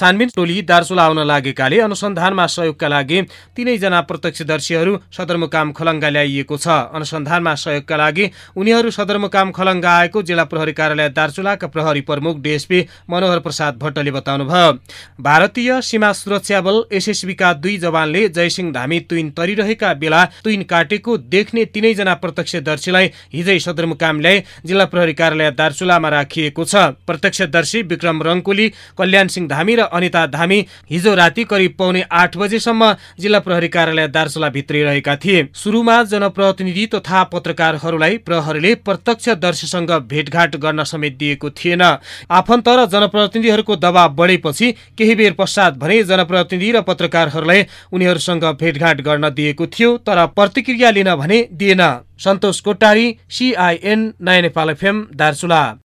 छानबिन टोली दार्चुला आउन लागेकाले अनुसन्धानमा सहयोगका लागि तीनैजना प्रत्यक्षदर्शीहरू सदरमुकाम खलङ्गा ल्याइएको छ। अनुसन्धानमा सहयोगका लागि उनीहरू सदरमुकाम खलङ्गा आएको जिल्ला प्रहरी कार्यालय दार्चुलाका प्रहरी प्रमुख डिएसपी मनोहर प्रसाद भट्टले बताउनुभयो। भारतीय सीमा सुरक्षा बल एसएसबीका दुई जवानले जयसिंह धामी तुइन तरिरहेका बेला तुइन काटेको देख्ने तीनैजना प्रत्यक्षदर्शीलाई हिजै सदरमुकाम ल्याई जिल्ला प्रहरी कार्यालय दार्चुलामा राखिएको छ। प्रत्यक्षदर्शी विक्रम रङ्कुली कल्याण सिंह धामी र अनिता धामी हिजो राति करिब पौने आठ बजेसम्म जिल्ला प्रहरी कार्यालय दार्चुला भित्रिरहेका थिए। सुरुमा जनप्रतिनिधि तथा पत्रकारहरूलाई प्रहरीले प्रत्यक्षदर्शीसँग भेटघाट गर्न समेत दिएको थिएन। आफन्त र जनप्रतिनिधिहरूको दबाव बढेपछि केही बेर पश्चात भने जनप्रतिनिधि र पत्रकारहरूलाई उनीहरूसँग भेटघाट गर्न दिएको थियो तर प्रतिक्रिया लिन भने दिएन। सन्तोष कोटारी सिआइएन नयाँ नेपाल एफएम दार्चुला।